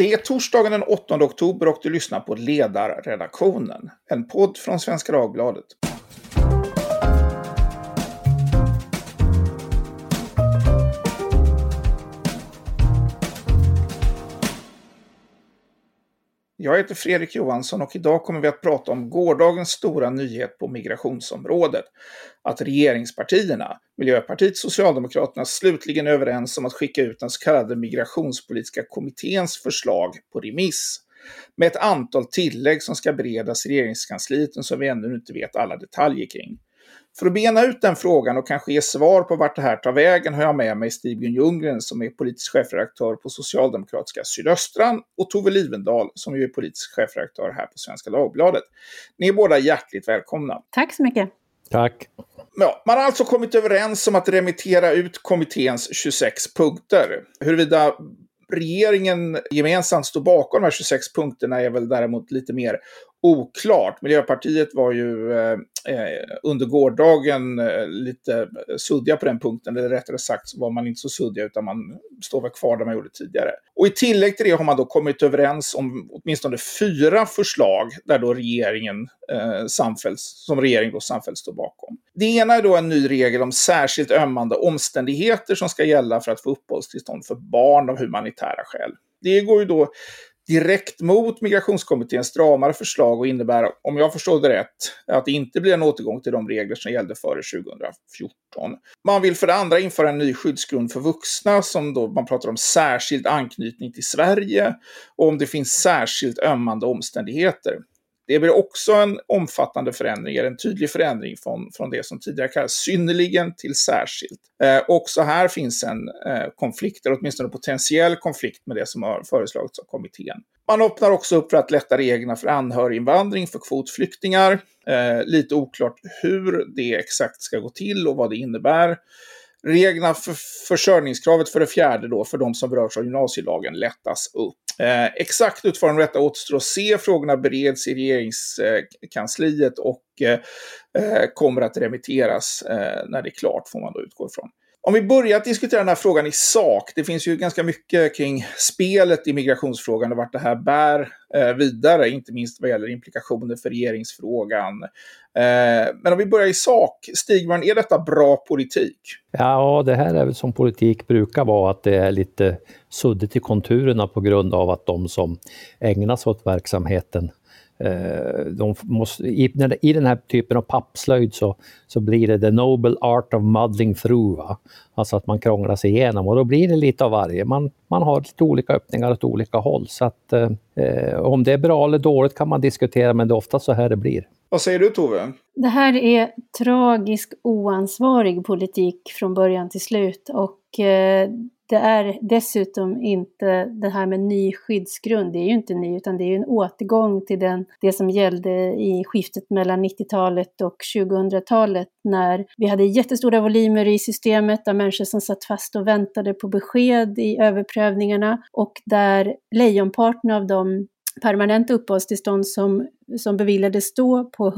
Det är torsdagen den 8 oktober och du lyssnar på Ledarredaktionen, en podd från Svenska Dagbladet. Jag heter Fredrik Johansson och idag kommer vi att prata om gårdagens stora nyhet på migrationsområdet. Att regeringspartierna, Miljöpartiet och Socialdemokraterna slutligen är överens om att skicka ut den så kallade migrationspolitiska kommitténs förslag på remiss. Med ett antal tillägg som ska beredas i regeringskansliet som vi ännu inte vet alla detaljer kring. För att bena ut den frågan och kanske ge svar på vart det här tar vägen har jag med mig Stig-Björn Ljunggren som är politisk chefredaktör på Socialdemokratiska Sydöstran och Tove Livendal som är politisk chefredaktör här på Svenska Dagbladet. Ni är båda hjärtligt välkomna. Tack så mycket. Tack. Ja, man har alltså kommit överens om att remittera ut kommitténs 26 punkter. Huruvida regeringen gemensamt står bakom de här 26 punkterna är väl däremot lite mer oklart. Miljöpartiet var ju eh, eh, under gårdagen eh, lite suddiga på den punkten, eller rättare sagt så var man inte så suddiga utan man står väl kvar där man gjorde tidigare. Och i tillägg till det har man då kommit överens om åtminstone fyra förslag där då regeringen eh, samfälls, som regeringen då samfällt står bakom. Det ena är då en ny regel om särskilt ömmande omständigheter som ska gälla för att få uppehållstillstånd för barn av humanitära skäl. Det går ju då direkt mot migrationskommitténs stramare förslag och innebär, om jag förstår det rätt, att det inte blir en återgång till de regler som gällde före 2014. Man vill för det andra införa en ny skyddsgrund för vuxna som då man pratar om särskild anknytning till Sverige och om det finns särskilt ömmande omständigheter. Det blir också en omfattande förändring, en tydlig förändring från, från det som tidigare kallades synnerligen till särskilt. Eh, också här finns en eh, konflikt, eller åtminstone en potentiell konflikt med det som har föreslagits av kommittén. Man öppnar också upp för att lätta reglerna för anhöriginvandring för kvotflyktingar. Eh, lite oklart hur det exakt ska gå till och vad det innebär. Reglerna för försörjningskravet för det fjärde då, för de som berörs av gymnasielagen, lättas upp. Eh, exakt utformning av detta återstår att se. Frågorna bereds i regeringskansliet och eh, eh kommer att remitteras eh, när det är klart, får man då utgå ifrån. Om vi börjar att diskutera den här frågan i sak. Det finns ju ganska mycket kring spelet i migrationsfrågan och vart det här bär eh, vidare, inte minst vad gäller implikationer för regeringsfrågan. Eh, men om vi börjar i sak, Stigman, är detta bra politik? Ja, det här är väl som politik brukar vara, att det är lite suddigt i konturerna på grund av att de som ägnar sig åt verksamheten de måste, i, I den här typen av pappslöjd så, så blir det the noble art of muddling through. Va? Alltså att man krånglar sig igenom och då blir det lite av varje. Man, man har lite olika öppningar åt olika håll. Så att, eh, om det är bra eller dåligt kan man diskutera men det är ofta så här det blir. Vad säger du Tove? Det här är tragisk oansvarig politik från början till slut och eh, det är dessutom inte det här med ny skyddsgrund, det är ju inte ny utan det är ju en återgång till den, det som gällde i skiftet mellan 90-talet och 2000-talet när vi hade jättestora volymer i systemet av människor som satt fast och väntade på besked i överprövningarna och där lejonparten av de permanenta uppehållstillstånd som som beviljades då på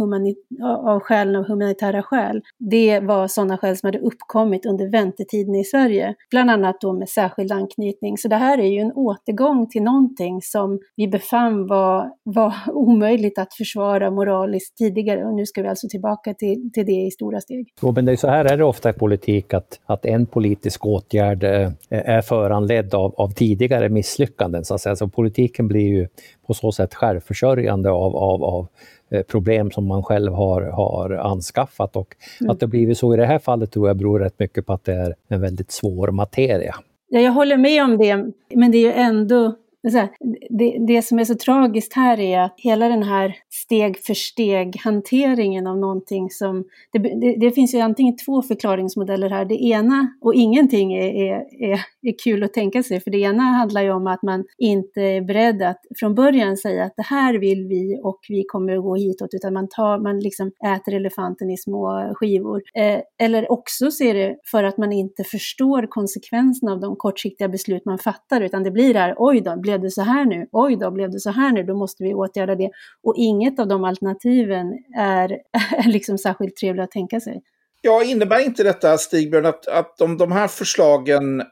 av skälen av humanitära skäl, det var sådana skäl som hade uppkommit under väntetiden i Sverige, bland annat då med särskild anknytning. Så det här är ju en återgång till någonting som vi befann var, var omöjligt att försvara moraliskt tidigare och nu ska vi alltså tillbaka till, till det i stora steg. Jo, men det är så här är det ofta i politik, att, att en politisk åtgärd eh, är föranledd av, av tidigare misslyckanden. Så, att säga. så politiken blir ju på så sätt självförsörjande av, av av, eh, problem som man själv har, har anskaffat. Och mm. att det blivit så i det här fallet tror jag beror rätt mycket på att det är en väldigt svår materia. Ja, jag håller med om det, men det är ju ändå här, det, det som är så tragiskt här är att hela den här steg för steg hanteringen av någonting som, det, det, det, finns ju antingen två förklaringsmodeller här. Det ena, och ingenting är, är, är, är kul att tänka sig, för det ena handlar ju om att man inte är beredd att från början säga att det här vill vi och vi kommer att gå hitåt, utan man, tar, man liksom äter elefanten i små skivor. Eh, eller också så är det för att man inte förstår konsekvenserna av de kortsiktiga beslut man fattar, utan det blir det här, oj då, blev det så här nu? Oj då, blev det så här nu? Då måste vi åtgärda det. Och inget av de alternativen är, är liksom särskilt trevliga att tänka sig. Ja, innebär inte detta, Stigbjörn, att, att om de här förslagen eh,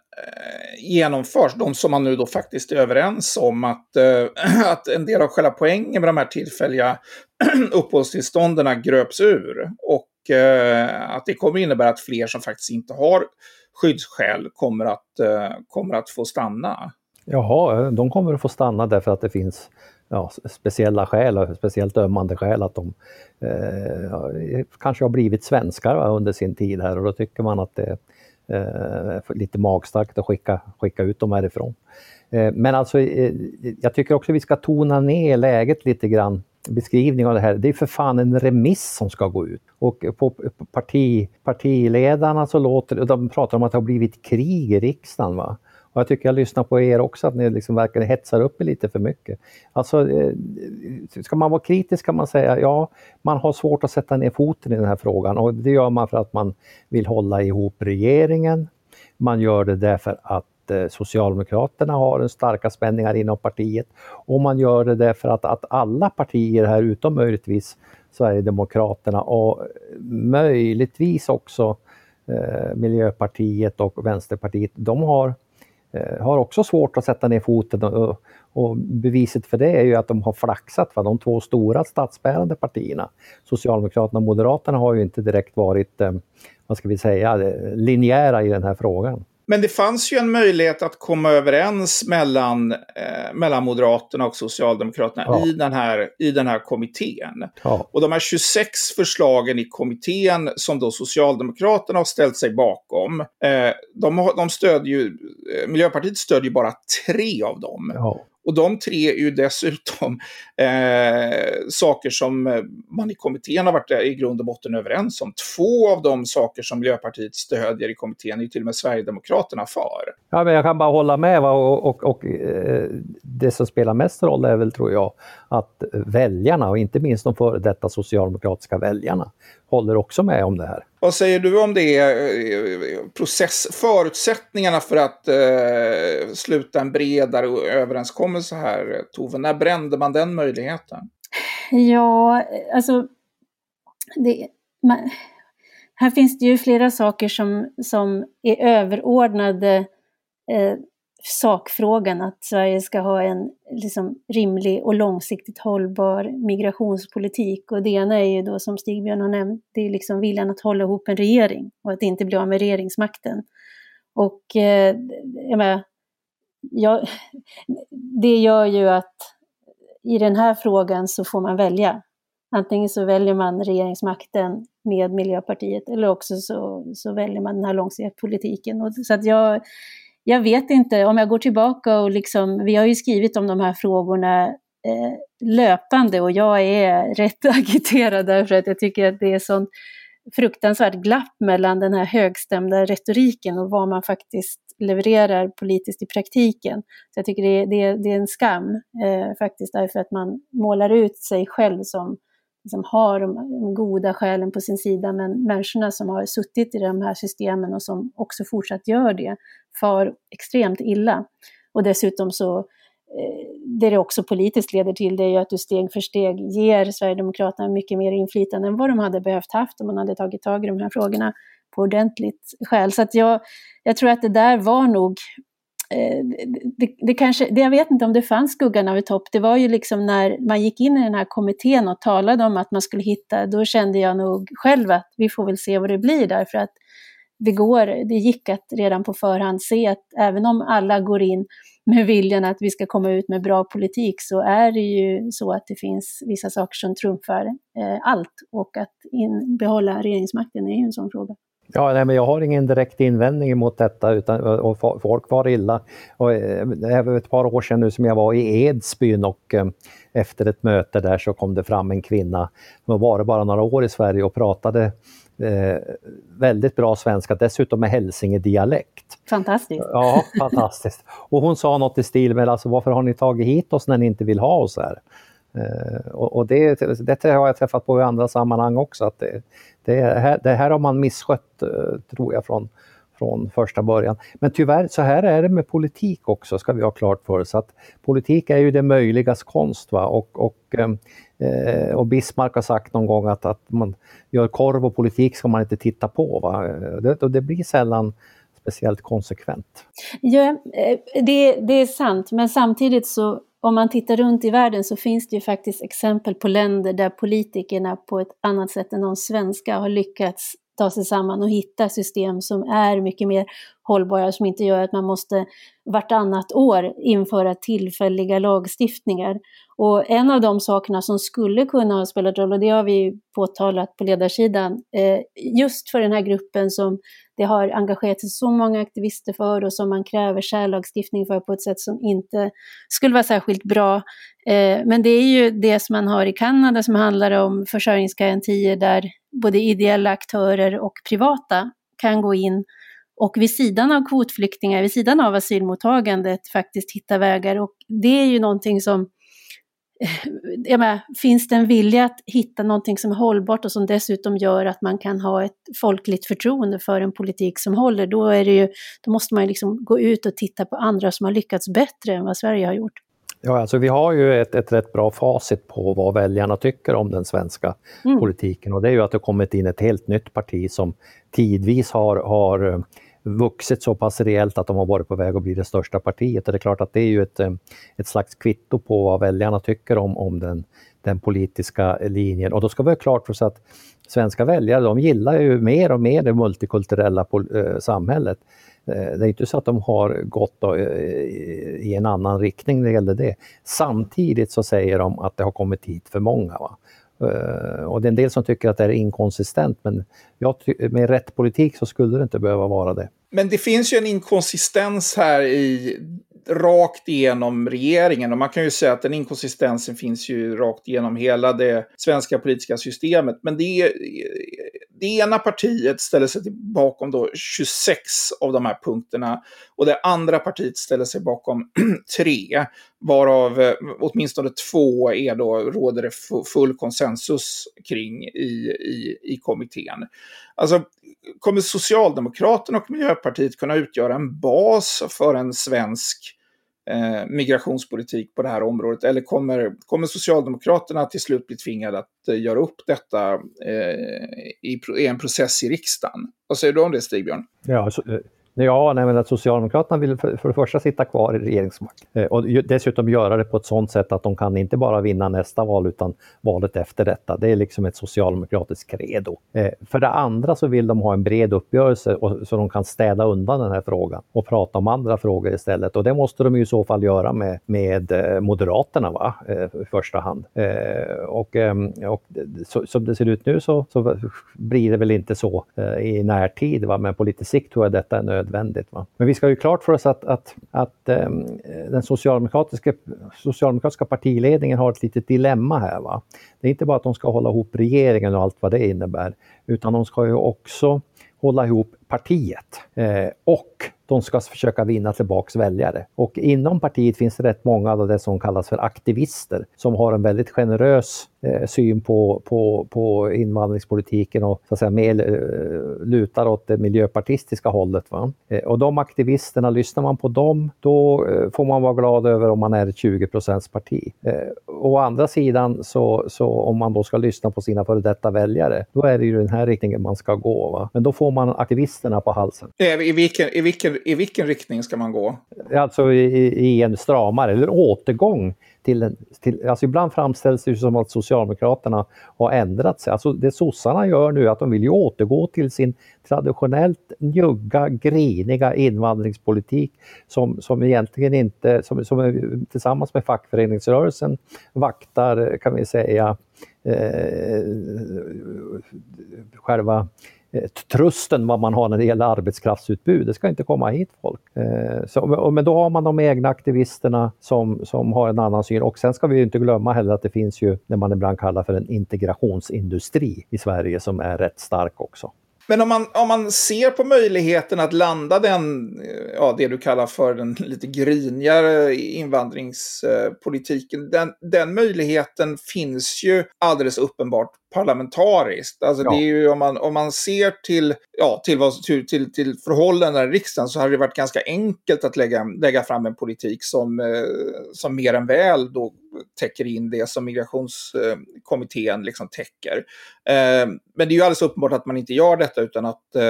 genomförs, de som man nu då faktiskt är överens om, att, eh, att en del av själva poängen med de här tillfälliga uppehållstillstånden gröps ur och eh, att det kommer innebära att fler som faktiskt inte har skyddsskäl kommer att, eh, kommer att få stanna? Jaha, de kommer att få stanna därför att det finns ja, speciella skäl, speciellt ömmande skäl att de eh, kanske har blivit svenskar va, under sin tid här och då tycker man att det är eh, lite magstarkt att skicka, skicka ut dem härifrån. Eh, men alltså, eh, jag tycker också vi ska tona ner läget lite grann beskrivning av det här. Det är för fan en remiss som ska gå ut. Och på parti, partiledarna så låter de pratar om att det har blivit krig i riksdagen. Va? Och jag tycker jag lyssnar på er också, att ni liksom verkar hetsar upp er lite för mycket. Alltså, eh, ska man vara kritisk kan man säga, ja, man har svårt att sätta ner foten i den här frågan och det gör man för att man vill hålla ihop regeringen. Man gör det därför att eh, Socialdemokraterna har en starka spänningar inom partiet och man gör det därför att, att alla partier här utom möjligtvis Sverigedemokraterna och möjligtvis också eh, Miljöpartiet och Vänsterpartiet, de har Eh, har också svårt att sätta ner foten och, och, beviset för det är ju att de har flaxat. Va? De två stora statsbärande partierna, Socialdemokraterna och Moderaterna, har ju inte direkt varit, eh, vad ska vi säga, eh, linjära i den här frågan. Men det fanns ju en möjlighet att komma överens mellan, eh, mellan Moderaterna och Socialdemokraterna ja. i, den här, i den här kommittén. Ja. Och de här 26 förslagen i kommittén som då Socialdemokraterna har ställt sig bakom, eh, de, de stödjer ju, eh, Miljöpartiet stödjer bara tre av dem. Ja. Och de tre är ju dessutom eh, saker som eh, man i kommittén har varit eh, i grund och botten överens om. Två av de saker som Miljöpartiet stödjer i kommittén är ju till och med Sverigedemokraterna för. Ja, men jag kan bara hålla med. Va? Och, och, och eh, det som spelar mest roll är väl, tror jag, att väljarna och inte minst de före detta socialdemokratiska väljarna håller också med om det här. Vad säger du om det? Process, förutsättningarna för att eh, sluta en bredare överenskommelse här, Tove. När brände man den möjligheten? Ja, alltså... Det, man, här finns det ju flera saker som, som är överordnade eh, sakfrågan att Sverige ska ha en liksom, rimlig och långsiktigt hållbar migrationspolitik. Och det ena är ju då som Stigbjörn har nämnt, det är liksom viljan att hålla ihop en regering och att inte bli av med regeringsmakten. Och eh, jag menar, ja, det gör ju att i den här frågan så får man välja. Antingen så väljer man regeringsmakten med Miljöpartiet eller också så, så väljer man den här långsiktiga politiken. Och, så att jag, jag vet inte, om jag går tillbaka och liksom, vi har ju skrivit om de här frågorna eh, löpande och jag är rätt agiterad därför att jag tycker att det är sånt fruktansvärt glapp mellan den här högstämda retoriken och vad man faktiskt levererar politiskt i praktiken. Så jag tycker det är, det är, det är en skam eh, faktiskt därför att man målar ut sig själv som liksom har de, goda skälen på sin sida, men människorna som har suttit i de här systemen och som också fortsatt gör det, far extremt illa. Och dessutom så, eh, det det också politiskt leder till, det är ju att du steg för steg ger Sverigedemokraterna mycket mer inflytande än vad de hade behövt haft om man hade tagit tag i de här frågorna på ordentligt skäl. Så att jag, jag tror att det där var nog Eh, det, det, kanske, det, jag vet inte om det fanns skuggan av ett hopp, det var ju liksom när man gick in i den här kommittén och talade om att man skulle hitta, då kände jag nog själv att vi får väl se vad det blir därför att det går, det gick att redan på förhand se att även om alla går in med viljan att vi ska komma ut med bra politik så är det ju så att det finns vissa saker som trumfar eh, allt och att in, behålla regeringsmakten är ju en sån fråga. Ja, nej, men jag har ingen direkt invändning mot detta utan, och folk var illa. Och, eh, det är ett par år sedan nu som jag var i Edsbyn och eh, efter ett möte där så kom det fram en kvinna som var bara några år i Sverige och pratade eh, väldigt bra svenska, dessutom med hälsingedialekt. Fantastiskt! Ja, fantastiskt. Och hon sa något i stil med alltså, varför har ni tagit hit oss när ni inte vill ha oss här? Eh, och, och det, det, har jag träffat på i andra sammanhang också, att det, det, här, det här har man misskött, eh, tror jag, från, från första början. Men tyvärr, så här är det med politik också, ska vi ha klart för oss. Att politik är ju det möjligas konst. Va? Och, och Eh, eh och Bismarck har sagt någon gång att, att man gör korv och politik ska man inte titta på. Va? Det, och det blir sällan speciellt konsekvent. Ja, det, det är sant, men samtidigt så om man tittar runt i världen så finns det ju faktiskt exempel på länder där politikerna på ett annat sätt än de svenska har lyckats ta sig samman och hitta system som är mycket mer hållbara, som inte gör att man måste vartannat år införa tillfälliga lagstiftningar. Och en av de sakerna som skulle kunna ha spelat roll, och det har vi påtalat på ledarsidan, eh, just för den här gruppen som det har engagerat sig så många aktivister för och som man kräver särlagstiftning för på ett sätt som inte skulle vara särskilt bra. Eh, men det är ju det som man har i Kanada som handlar om försörjningsgarantier där både ideella aktörer och privata kan gå in och vid sidan av kvotflyktingar, vid sidan av asylmottagandet faktiskt hitta vägar. Och det är ju någonting som jag menar, finns det en vilja att hitta någonting som är hållbart och som dessutom gör att man kan ha ett folkligt förtroende för en politik som håller, då, är det ju, då måste man ju liksom gå ut och titta på andra som har lyckats bättre än vad Sverige har gjort. Ja, alltså vi har ju ett, ett rätt bra facit på vad väljarna tycker om den svenska mm. politiken och det är ju att det kommit in ett helt nytt parti som tidvis har, har vuxit så pass rejält att de har varit på väg att bli det största partiet. Och det är klart att det är ju ett, eh, ett slags kvitto på vad väljarna tycker om, om den, den politiska linjen. Och då ska vi ha klart för oss att svenska väljare de gillar ju mer och mer det multikulturella eh, samhället. Eh, det är inte så att de har gått i en annan riktning när det gäller det. Samtidigt så säger de att det har kommit hit för många. Va? Eh, och det är en del som tycker att det är inkonsistent men jag, med rätt politik så skulle det inte behöva vara det. Men det finns ju en inkonsistens här i rakt igenom regeringen och man kan ju säga att den inkonsistensen finns ju rakt igenom hela det svenska politiska systemet. Men det är det ena partiet ställer sig bakom då 26 av de här punkterna och det andra partiet ställer sig bakom tre, varav eh, åtminstone två är då, råder det full konsensus kring i, i, i kommittén. Alltså, kommer Socialdemokraterna och Miljöpartiet kunna utgöra en bas för en svensk eh, migrationspolitik på det här området? Eller kommer, kommer Socialdemokraterna till slut bli tvingade att eh, göra upp detta eh, i, i, en process i riksdagen? Vad säger du om det, Stigbjörn? Ja, så, eh, Ja, nej, men att Socialdemokraterna vill för, för det första sitta kvar i regeringsmakt eh, och dessutom göra det på ett sådant sätt att de kan inte bara vinna nästa val utan valet efter detta. Det är liksom ett socialdemokratiskt credo. Eh, för det andra så vill de ha en bred uppgörelse och, så de kan städa undan den här frågan och prata om andra frågor istället. Och det måste de i så fall göra med, med eh, Moderaterna va? Eh, i första hand. Eh, och, och så, som det ser ut nu så, så blir det väl inte så i närtid, va? men på lite sikt tror jag detta är nödvändigt nödvändigt. Va? Men vi ska ju klart för oss att, att, att um, den socialdemokratiska, socialdemokratiska partiledningen har ett litet dilemma här. Va? Det är inte bara att de ska hålla ihop regeringen och allt vad det innebär, utan de ska ju också hålla ihop partiet. Eh, och de ska försöka vinna tillbaks väljare. Och inom partiet finns det rätt många av det som kallas för aktivister som har en väldigt generös eh, syn på, på, på invandringspolitiken och så att säga mer eh, lutar åt det miljöpartistiska hållet. Va? Eh, och de aktivisterna, lyssnar man på dem, då eh, får man vara glad över om man är ett 20 parti. Eh, å andra sidan så, så om man då ska lyssna på sina före detta väljare, då är det ju den här riktningen man ska gå. Va? Men då får man aktivister aktivisterna på halsen. I vilken, i vilken i vilken riktning ska man gå? Alltså i, i en stramare, eller återgång till, till, alltså ibland framställs det som att Socialdemokraterna har ändrat sig. Alltså det sossarna gör nu är att de vill ju återgå till sin traditionellt njugga, griniga invandringspolitik som, som egentligen inte, som, som tillsammans med fackföreningsrörelsen vaktar, kan vi säga, eh, själva Eh, trusten vad man har när det gäller arbetskraftsutbud. Det ska inte komma hit folk. Eh, så, men då har man de egna aktivisterna som, som har en annan syn. Och sen ska vi inte glömma heller att det finns ju det man ibland kallar för en integrationsindustri i Sverige som är rätt stark också. Men om man, om man ser på möjligheten att landa den, ja, det du kallar för den lite grinigare invandringspolitiken, den, den möjligheten finns ju alldeles uppenbart parlamentariskt. Alltså ja. det är ju, om, man, om man ser till, ja, till, vad, till, till, till förhållandena i riksdagen så hade det varit ganska enkelt att lägga, lägga fram en politik som, eh, som mer än väl då täcker in det som migrationskommittén liksom täcker. Eh, men det är ju alldeles uppenbart att man inte gör detta utan att eh,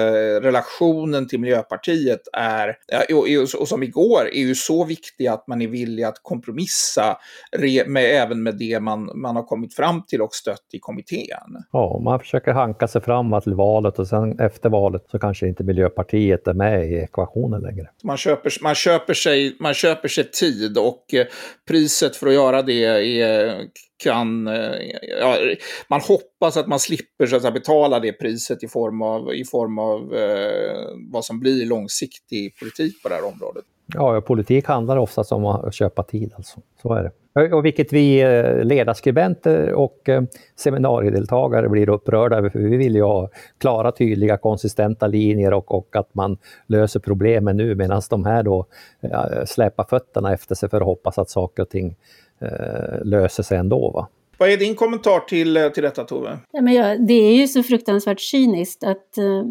relationen till Miljöpartiet är, och, som igår, är ju så viktig att man är villig att kompromissa med, även med det man, man har kommit fram till och stött i kommittén. Ja, man försöker hanka sig fram till valet och sen efter valet så kanske inte Miljöpartiet är med i ekvationen längre. Man köper, man köper, sig, man köper sig tid och eh, priset för att göra det är kan, ja, man hoppas att man slipper så att säga, betala det priset i form av, i form av eh, vad som blir långsiktig politik på det här området. Ja, politik handlar oftast om att köpa tid alltså. Så är det. Och vilket vi eh, ledarskribenter och eh, seminariedeltagare blir upprörda över, för vi vill ju ha klara, tydliga, konsistenta linjer och, och att man löser problemen nu medan de här då eh, släpar fötterna efter sig för att hoppas att saker och ting eh, löser sig ändå. Va? Vad är din kommentar till, eh, till detta Tove? Ja, men ja, det är ju så fruktansvärt cyniskt att uh,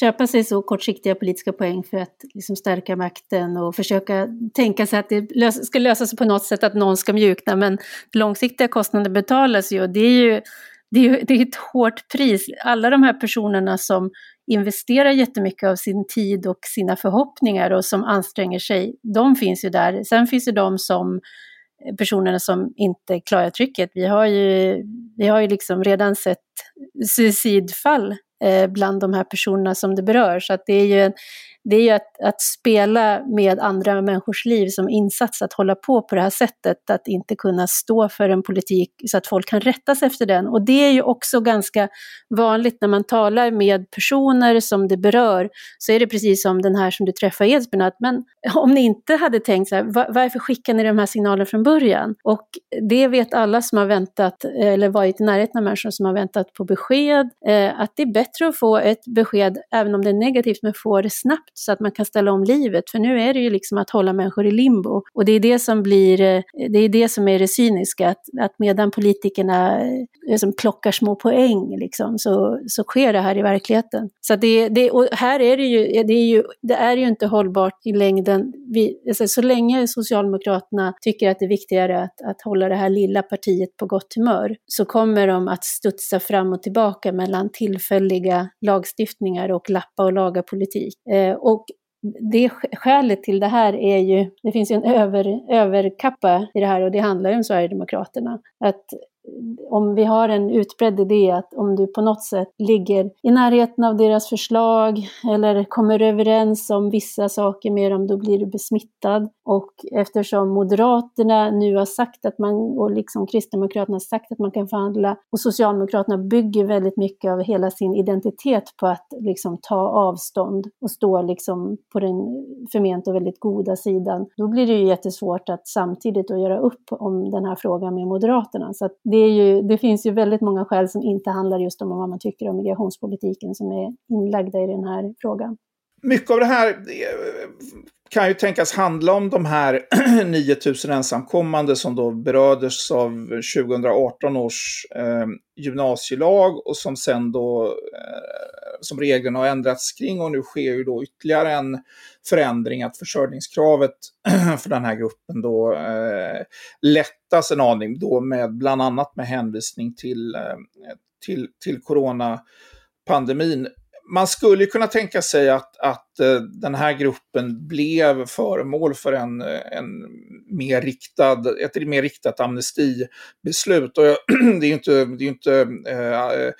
köpa sig så kortsiktiga politiska poäng för att liksom, stärka makten och försöka tänka sig att det lös ska lösa sig på något sätt, att någon ska mjukna. Men långsiktiga kostnader betalas ju och det är ju det är, det är ett hårt pris. Alla de här personerna som investerar jättemycket av sin tid och sina förhoppningar och som anstränger sig, de finns ju där. Sen finns det de som personerna som inte klarar trycket. Vi har ju, vi har ju liksom redan sett suicidfall eh, bland de här personerna som det berör. Så att det är ju en, det är ju att, att, spela med andra människors liv som insats, att hålla på på det här sättet, att inte kunna stå för en politik så att folk kan rätta sig efter den. Och det är ju också ganska vanligt när man talar med personer som det berör, så är det precis som den här som du träffade i Edsbyn, att men om ni inte hade tänkt så här, varför skickar ni de här signalerna från början? Och det vet alla som har väntat, eller varit i närheten av människor som har väntat på besked, eh, att det är bättre att få ett besked, även om det är negativt, men få det snabbt snabbt så att man kan ställa om livet. För nu är det ju liksom att hålla människor i limbo. Och det är det som blir, eh, det är det som är det cyniska, att, att medan politikerna eh, liksom plockar små poäng liksom, så, så sker det här i verkligheten. Så det, det, och här är det ju, det är ju, det är ju inte hållbart i längden. Vi, alltså, så länge Socialdemokraterna tycker att det är viktigare att, att hålla det här lilla partiet på gott humör, så kommer de att studsa fram och tillbaka mellan tillfälliga lagstiftningar och lappa och laga politik. Eh, och det skälet till det här är ju, det finns ju en över, överkappa i det här och det handlar ju om Sverigedemokraterna. Att om vi har en utbredd idé att om du på något sätt ligger i närheten av deras förslag eller kommer överens om vissa saker med dem, då blir du besmittad. Och eftersom Moderaterna nu har sagt att man, och liksom Kristdemokraterna har sagt att man kan förhandla, och Socialdemokraterna bygger väldigt mycket av hela sin identitet på att liksom ta avstånd och stå liksom på den förment och väldigt goda sidan, då blir det ju jättesvårt att samtidigt att göra upp om den här frågan med Moderaterna. Så det, är ju, det finns ju väldigt många skäl som inte handlar just om vad man tycker om migrationspolitiken som är inlagda i den här frågan. Mycket av det här eh, kan ju tänkas handla om de här 9000 ensamkommande som då berördes av 2018 års eh, gymnasielag och som sen då, eh, som reglerna har ändrats kring och nu sker ju då ytterligare en förändring att försörjningskravet för den här gruppen då eh, lättas en aning då med bland annat med hänvisning till, eh, till, till coronapandemin man skulle kunna tänka sig att, att eh, den här gruppen blev föremål för en, eh, en mer riktad, ett mer riktat amnestibeslut. Och det är ju inte, det är inte, eh,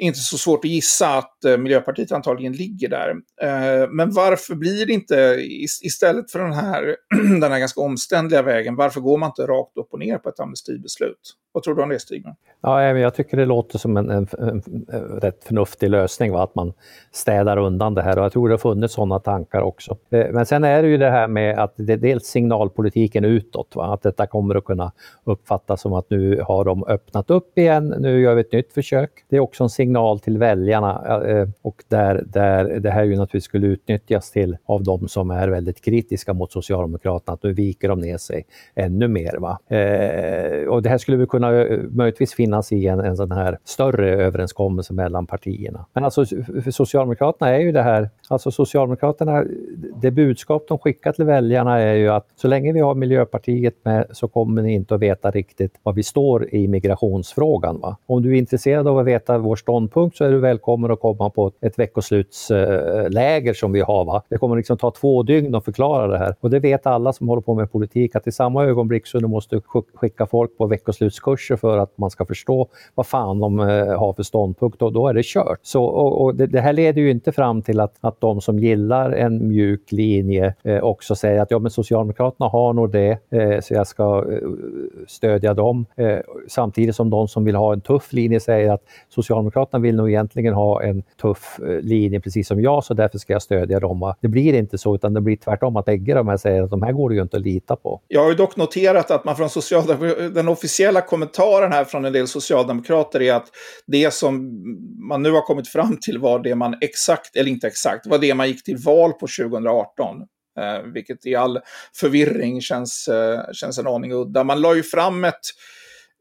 inte så svårt att gissa att eh, Miljöpartiet antagligen ligger där. Eh, men varför blir det inte, istället för den här, den här ganska omständliga vägen, varför går man inte rakt upp och ner på ett amnestibeslut? Vad tror du om det, Stigman? Ja, eh, jag tycker det låter som en, en, en, en rätt förnuftig lösning, va? att man städar undan det här. Och jag tror det har funnits sådana tankar också. Eh, men sen är det ju det här med att det är dels signalpolitiken utåt, va? att detta kommer att kunna uppfattas som att nu har de öppnat upp igen, nu gör vi ett nytt försök. Det är också en signal till väljarna eh, och där, där det här ju naturligtvis skulle utnyttjas till av de som är väldigt kritiska mot Socialdemokraterna, att nu viker de ner sig ännu mer. Va? Och det här skulle vi kunna kunna eh, möjligtvis finnas i en, en sån här större överenskommelse mellan partierna. Men alltså för Socialdemokraterna är ju det här, alltså Socialdemokraterna, det budskap de skickar till väljarna är ju att så länge vi har Miljöpartiet med så kommer ni inte att veta riktigt var vi står i migrationsfrågan. Va? Om du är intresserad av att veta vår ståndpunkt så är du välkommen att komma på ett veckoslutsläger eh, som vi har. Va? Det kommer liksom ta två dygn att förklara det här och det vet alla som håller på med politik att i samma ögonblick så du måste skicka folk på veckoslutskurs kurser för att man ska förstå vad fan de eh, har för ståndpunkt och då är det kört. Så, och, och det, det, här leder ju inte fram till att, att de som gillar en mjuk linje eh, också säger att ja men Socialdemokraterna har nog det eh, så jag ska eh, stödja dem. Eh, samtidigt som de som vill ha en tuff linje säger att Socialdemokraterna vill nog egentligen ha en tuff eh, linje precis som jag så därför ska jag stödja dem. Det blir inte så utan det blir tvärtom att bägge de här säger att de här går det ju inte att lita på. Jag har ju dock noterat att man från den officiella kommentaren kommentaren här från en del socialdemokrater är att det som man nu har kommit fram till var det man exakt, eller inte exakt, var det man gick till val på 2018. Eh, vilket i all förvirring känns, eh, känns en aning udda. Man la ju fram ett,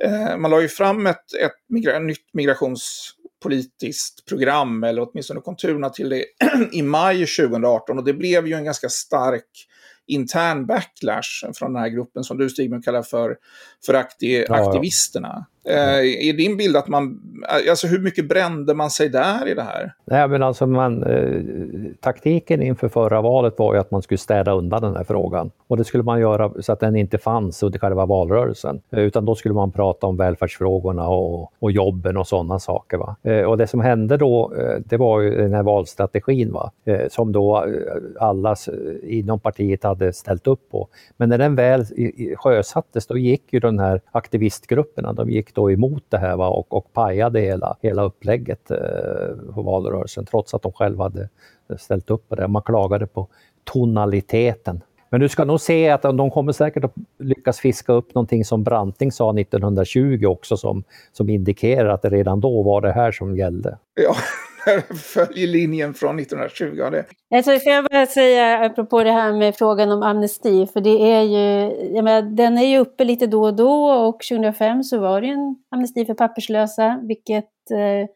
eh, man la ju fram ett, ett migra nytt migrationspolitiskt program, eller åtminstone konturerna till det, i maj 2018. Och det blev ju en ganska stark intern backlash från den här gruppen som du Stig kallar för, för aktivisterna. Eh, är din bild att man, eh, alltså hur mycket brände man sig där i det här? Nej, men alltså man, eh, taktiken inför förra valet var ju att man skulle städa undan den här frågan. Och det skulle man göra så att den inte fanns under själva valrörelsen. Eh, utan då skulle man prata om välfärdsfrågorna och, och jobben och sådana saker. Va? Eh, och det som hände då, eh, det var ju den här valstrategin va? Eh, som då eh, alla eh, inom partiet hade ställt upp på. Men när den väl sjösattes, då gick ju de här aktivistgrupperna, de gick då emot det här va, och, och pajade hela, hela upplägget eh, på valrörelsen trots att de själva hade ställt upp på det. Man klagade på tonaliteten. Men du ska nog se att de kommer säkert att lyckas fiska upp någonting som Branting sa 1920 också som, som indikerar att det redan då var det här som gällde. Ja, följer linjen från 1920. Det. Alltså, får jag bara säga apropå det här med frågan om amnesti, för det är ju, jag menar, den är ju uppe lite då och då och 2005 så var det en amnesti för papperslösa, vilket eh,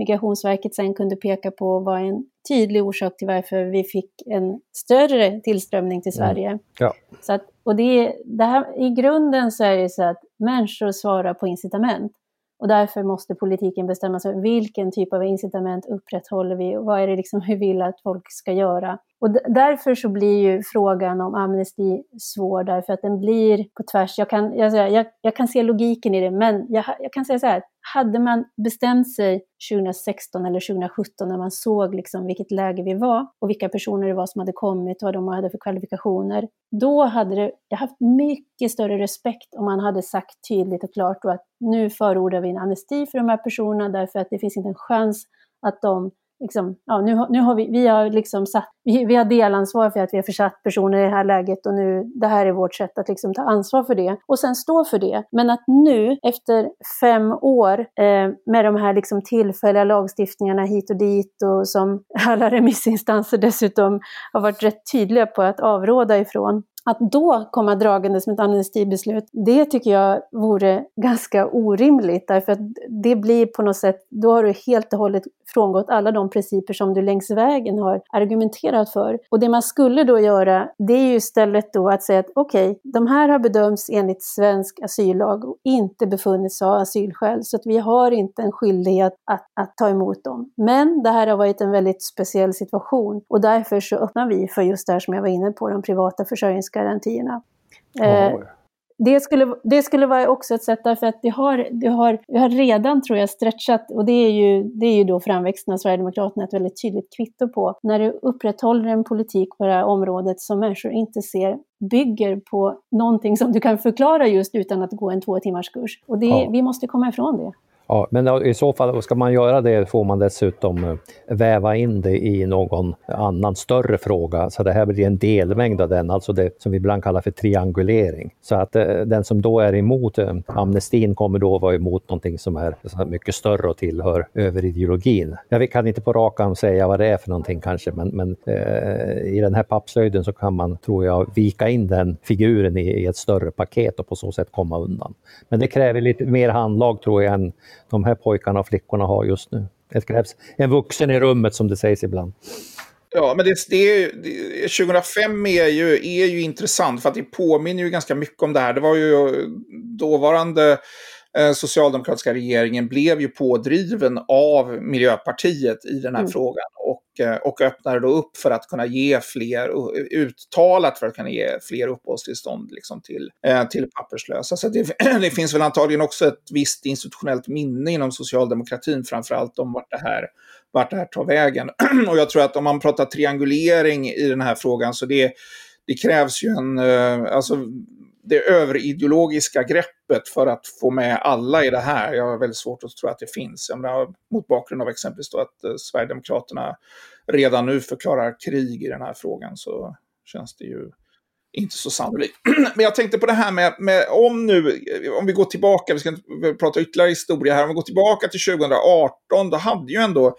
Migrationsverket sen kunde peka på var en tydlig orsak till varför vi fick en större tillströmning till mm. Sverige. Mm. Ja. Så att, och det, det här, I grunden så är det så att människor svarar på incitament. Och därför måste politiken bestämma sig vilken typ av incitament upprätthåller vi och vad är det liksom vi vill att folk ska göra. Och därför så blir ju frågan om amnesti svår, därför att den blir på tvärs. Jag kan, jag, jag, jag kan se logiken i det, men jag, jag kan säga så här, hade man bestämt sig 2016 eller 2017 när man såg liksom vilket läge vi var och vilka personer det var som hade kommit och vad de hade för kvalifikationer, då hade det, jag haft mycket större respekt om man hade sagt tydligt och klart att nu förordar vi en amnesti för de här personerna därför att det finns inte en chans att de liksom, ja, nu, nu har vi, vi har liksom satt, vi, vi har delansvar för att vi har försatt personer i det här läget och nu, det här är vårt sätt att liksom ta ansvar för det och sen stå för det. Men att nu, efter fem år eh, med de här liksom tillfälliga lagstiftningarna hit och dit och som alla remissinstanser dessutom har varit rätt tydliga på att avråda ifrån, att då komma dragandes med ett amnestibeslut, det tycker jag vore ganska orimligt. Därför att det blir på något sätt, då har du helt och hållet frångått alla de principer som du längs vägen har argumenterat för. Och det man skulle då göra, det är ju istället då att säga att okej, okay, de här har bedömts enligt svensk asyllag och inte befunnits ha asylskäl, så att vi har inte en skyldighet att, att ta emot dem. Men det här har varit en väldigt speciell situation och därför så öppnar vi för just det här som jag var inne på, de privata försörjningsgarantierna. Oh det skulle, det skulle vara också ett sätt därför att det har, det har, det har redan, tror jag, stretchat, och det är, ju, det är ju då framväxten av Sverigedemokraterna ett väldigt tydligt kvitto på, när du upprätthåller en politik på det här området som människor inte ser bygger på någonting som du kan förklara just utan att gå en två timmars kurs. Och det, ja. vi måste komma ifrån det. Ja, men i så fall, ska man göra det får man dessutom eh, väva in det i någon annan större fråga. Så det här blir en delmängd av den, alltså det som vi ibland kallar för triangulering. Så att eh, den som då är emot eh, amnestin kommer då vara emot någonting som är mycket större och tillhör överideologin. Jag kan inte på rak arm säga vad det är för någonting kanske, men, men eh, i den här pappslöjden så kan man, tror jag, vika in den figuren i, i ett större paket och på så sätt komma undan. Men det kräver lite mer handlag tror jag än de här pojkarna och flickorna har just nu. Det krävs en vuxen i rummet som det sägs ibland. Ja, men det, det, det, 2005 är ju, är ju intressant för att det påminner ju ganska mycket om det här. Det var ju dåvarande socialdemokratiska regeringen blev ju pådriven av Miljöpartiet i den här mm. frågan och, eh, och öppnade då upp för att kunna ge fler, uttalat för att kunna ge fler uppehållstillstånd liksom till, eh, till papperslösa. Så det, det finns väl antagligen också ett visst institutionellt minne inom socialdemokratin framförallt om vart det här vart det här tar vägen. och jag tror att om man pratar triangulering i den här frågan så det, det krävs ju en, alltså det överideologiska greppet för att få med alla i det här. Jag har väldigt svårt att tro att det finns. Jag menar, mot bakgrund av exempelvis då att eh, Sverigedemokraterna redan nu förklarar krig i den här frågan så känns det ju inte så sannolikt. Men jag tänkte på det här med, med, om nu, eh, om vi går tillbaka, vi ska inte prata ytterligare historia här, om vi går tillbaka till 2018, då hade ju ändå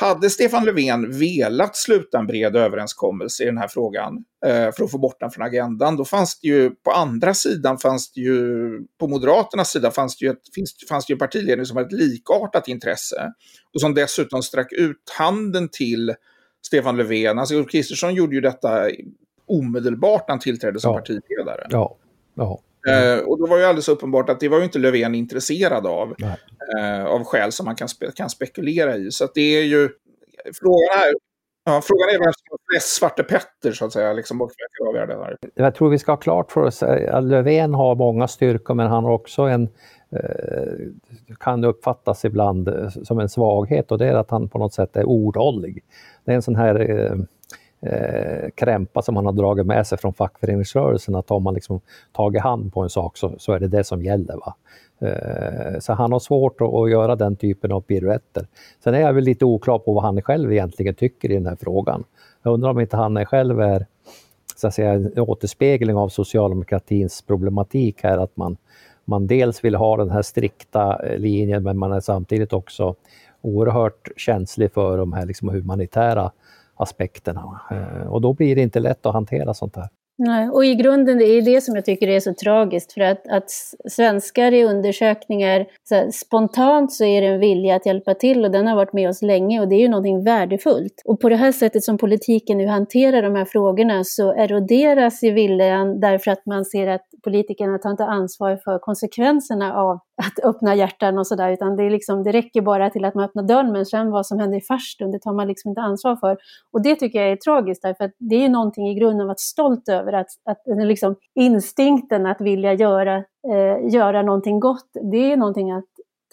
hade Stefan Löfven velat sluta en bred överenskommelse i den här frågan eh, för att få bort den från agendan, då fanns det ju på andra sidan, fanns det ju, på Moderaternas sida fanns det ju, ett, finns, fanns det ju en partiledning som hade ett likartat intresse och som dessutom sträck ut handen till Stefan Löfven. Alltså Ulf Kristersson gjorde ju detta omedelbart när han tillträdde som ja. partiledare. Ja. Ja. Eh, och då var ju alldeles uppenbart att det var ju inte Löfven intresserad av. Eh, av skäl som man kan, spe kan spekulera i. Så det är ju... Frågan är, ja, frågan är vem som flest Svarte Petter, så att säga. Liksom, och Jag tror vi ska ha klart för oss att Löfven har många styrkor, men han har också en eh, kan uppfattas ibland eh, som en svaghet och det är att han på något sätt är ordhållig. Det är en sån här eh, krämpa som han har dragit med sig från fackföreningsrörelsen, att har man liksom tagit hand på en sak så, så är det det som gäller. Va? Eh, så han har svårt att, att, göra den typen av piruetter. Sen är jag väl lite oklar på vad han själv egentligen tycker i den här frågan. Jag undrar om inte han själv är så att säga, en återspegling av socialdemokratins problematik här, att man, man dels vill ha den här strikta eh, linjen, men man är samtidigt också oerhört känslig för de här liksom humanitära aspekterna. Eh, och då blir det inte lätt att hantera sånt här. Nej, och i grunden det är det som jag tycker är så tragiskt, för att, att svenskar i undersökningar, så här, spontant så är det en vilja att hjälpa till och den har varit med oss länge och det är ju någonting värdefullt. Och på det här sättet som politiken nu hanterar de här frågorna så eroderas ju viljan därför att man ser att politikerna tar inte ansvar för konsekvenserna av att öppna hjärtan och sådär, utan det, är liksom, det räcker bara till att man öppnar dörren, men sen vad som händer i farstun, det tar man liksom inte ansvar för. Och det tycker jag är tragiskt, därför att det är ju någonting i grunden att vara stolt över, att, att liksom, instinkten att vilja göra, eh, göra någonting gott, det är någonting att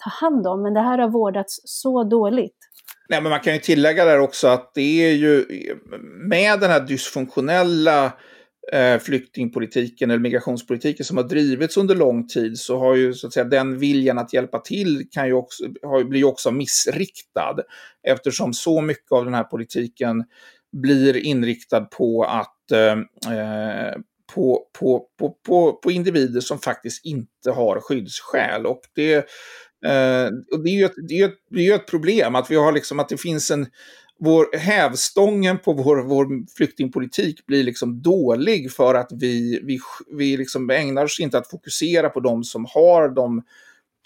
ta hand om, men det här har vårdats så dåligt. Nej, men man kan ju tillägga där också att det är ju med den här dysfunktionella eh, Eh, flyktingpolitiken eller migrationspolitiken som har drivits under lång tid så har ju så att säga den viljan att hjälpa till kan ju också, har, blir ju också missriktad eftersom så mycket av den här politiken blir inriktad på att eh, eh på, på, på, på, på individer som faktiskt inte har skyddsskäl. Och det, eh, och det är ju ett, det är ett, det är ett problem att vi har liksom att det finns en vår hävstången på vår, vår flyktingpolitik blir liksom dålig för att vi, vi, vi liksom ägnar oss inte att fokusera på de som har de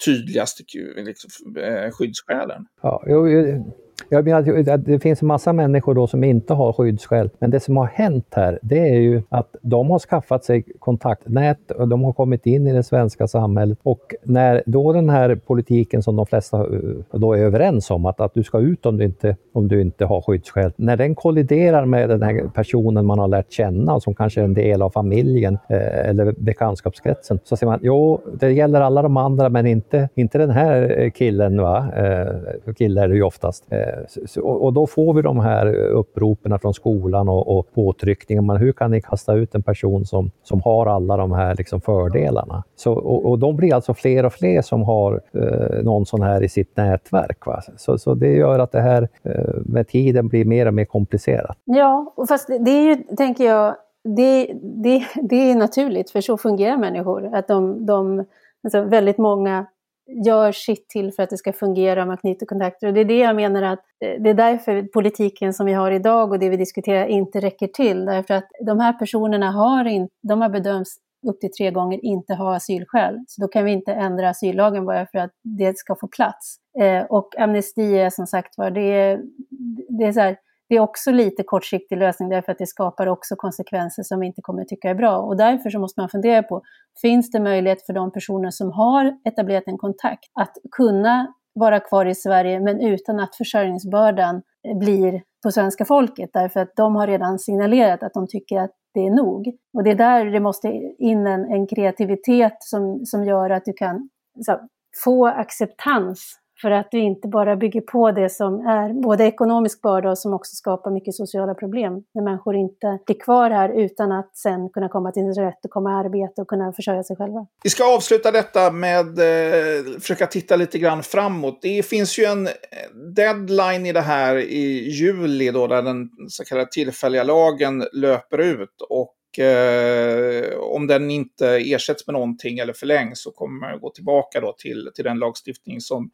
tydligaste liksom, eh, skyddsskälen. Ja, jag, jag menar att det finns en massa människor då som inte har skyddsskäl, men det som har hänt här, det är ju att de har skaffat sig kontaktnät och de har kommit in i det svenska samhället och när då den här politiken som de flesta eh, då är överens om, att, att du ska ut om du, inte, om du inte har skyddsskäl, när den kolliderar med den här personen man har lärt känna, som kanske är en del av familjen eh, eller bekantskapskretsen, så säger man jo, det gäller alla de andra, men inte, inte den här eh, killen, va? Eh, kille är det ju oftast. Eh, Eh, och då får vi de här eh, uppropen från skolan och, och påtryckningar. Men hur kan ni kasta ut en person som, som har alla de här liksom fördelarna? Så, och, och de blir alltså fler och fler som har eh, någon sån här i sitt nätverk. Va? Så, så det gör att det här eh, med tiden blir mer och mer komplicerat. Ja, och fast det är ju, tänker jag, det, det, det är naturligt, för så fungerar människor. Att de, de alltså väldigt många gör sitt till för att det ska fungera, man knyter kontakter. Och det är det jag menar att eh, det är därför politiken som vi har idag och det vi diskuterar inte räcker till. Därför att de här personerna har, in, de har bedömts upp till tre gånger inte ha asylskäl. Så då kan vi inte ändra asyllagen bara för att det ska få plats. Eh, och amnesti är som sagt var, det det är så här, det är också lite kortsiktig lösning därför att det skapar också konsekvenser som vi inte kommer att tycka är bra. Och därför så måste man fundera på, finns det möjlighet för de personer som har etablerat en kontakt att kunna vara kvar i Sverige men utan att försörjningsbördan blir på svenska folket därför att de har redan signalerat att de tycker att det är nog. Och det är där det måste in en, en kreativitet som, som gör att du kan så, få acceptans för att du inte bara bygger på det som är både ekonomisk börda och som också skapar mycket sociala problem. När människor inte blir kvar här utan att sen kunna komma till sin rätt och komma i arbete och kunna försörja sig själva. Vi ska avsluta detta med eh, försöka titta lite grann framåt. Det finns ju en deadline i det här i juli då där den så kallade tillfälliga lagen löper ut. Och eh, om den inte ersätts med någonting eller förlängs så kommer man gå tillbaka då till, till den lagstiftning som,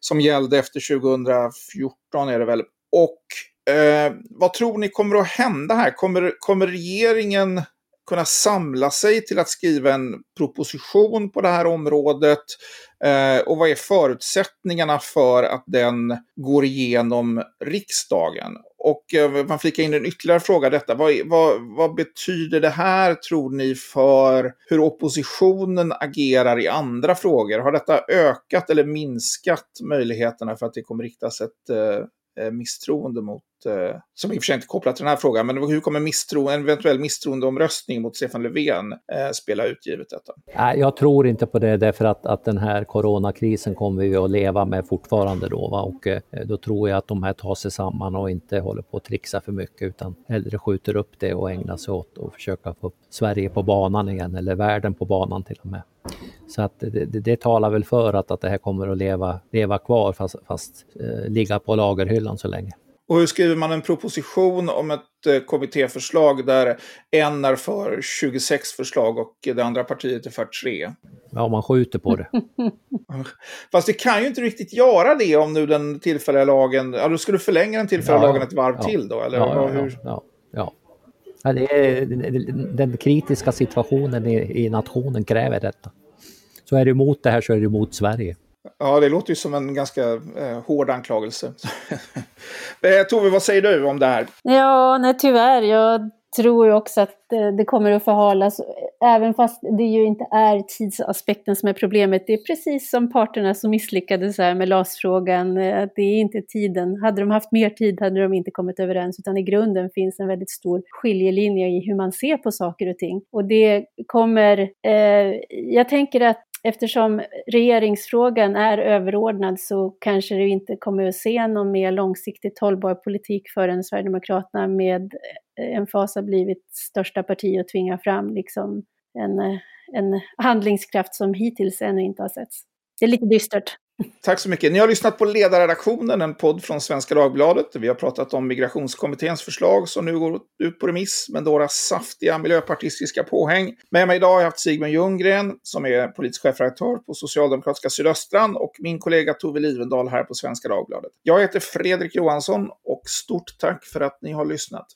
som gällde efter 2014 är det väl. Och eh, vad tror ni kommer att hända här? Kommer, kommer regeringen kunna samla sig till att skriva en proposition på det här området? Eh, och vad är förutsättningarna för att den går igenom riksdagen? Och eh, man flikar in en ytterligare fråga detta. Vad, vad, vad, betyder det här, tror ni, för hur oppositionen agerar i andra frågor? Har detta ökat eller minskat möjligheterna för att det kommer riktas ett eh, Eh, misstroende mot, eh, som i och för sig inte är kopplat till den här frågan, men hur kommer misstro, en eventuell misstroendeomröstning mot Stefan Löfven eh, spela ut givet detta? Nej, jag tror inte på det därför att, att den här coronakrisen kommer vi att leva med fortfarande då. Va? Och eh, då tror jag att de här tar sig samman och inte håller på att trixa för mycket utan hellre skjuter upp det och ägnar sig åt att försöka få upp Sverige på banan igen, eller världen på banan till och med. Så att det, det, det, talar väl för att, att det här kommer att leva, leva kvar fast, fast eh, ligga på lagerhyllan så länge. Och hur skriver man en proposition om ett eh, kommittéförslag där en är för 26 förslag och det andra partiet är för tre? Ja, man skjuter på det. Fast det kan ju inte riktigt göra det om nu den tillfälliga lagen... Ja, då skulle du förlänga den tillfälliga ja, lagen ett varv ja, till då? Eller ja, hur? ja, ja. ja. det är, den kritiska situationen i, i nationen kräver detta. Så är du emot det här så är du emot Sverige. Ja, det låter ju som en ganska eh, hård anklagelse. eh, Tove, vad säger du om det här? Ja, nej tyvärr. Jag tror ju också att eh, det kommer att förhalas, även fast det ju inte är tidsaspekten som är problemet. Det är precis som parterna som misslyckades här med LAS-frågan, eh, det är inte tiden. Hade de haft mer tid hade de inte kommit överens, utan i grunden finns en väldigt stor skiljelinje i hur man ser på saker och ting. Och det kommer, eh, jag tänker att eftersom regeringsfrågan är överordnad så kanske det inte kommer att se någon mer långsiktigt hållbar politik förrän Sverigedemokraterna med eh, en fas har blivit största parti och tvingar fram liksom en, eh, en handlingskraft som hittills ännu inte har setts. Det är lite dystert. Tack så mycket. Ni har lyssnat på Ledarredaktionen, en podd från Svenska Dagbladet. Vi har pratat om migrationskommitténs förslag som nu går ut på remiss med några saftiga miljöpartistiska påhäng. Med mig idag har jag haft Sigmund Ljunggren som är politisk chefredaktör på Socialdemokratiska Sydöstran och min kollega Tove Livendal här på Svenska Dagbladet. Jag heter Fredrik Johansson och stort tack för att ni har lyssnat.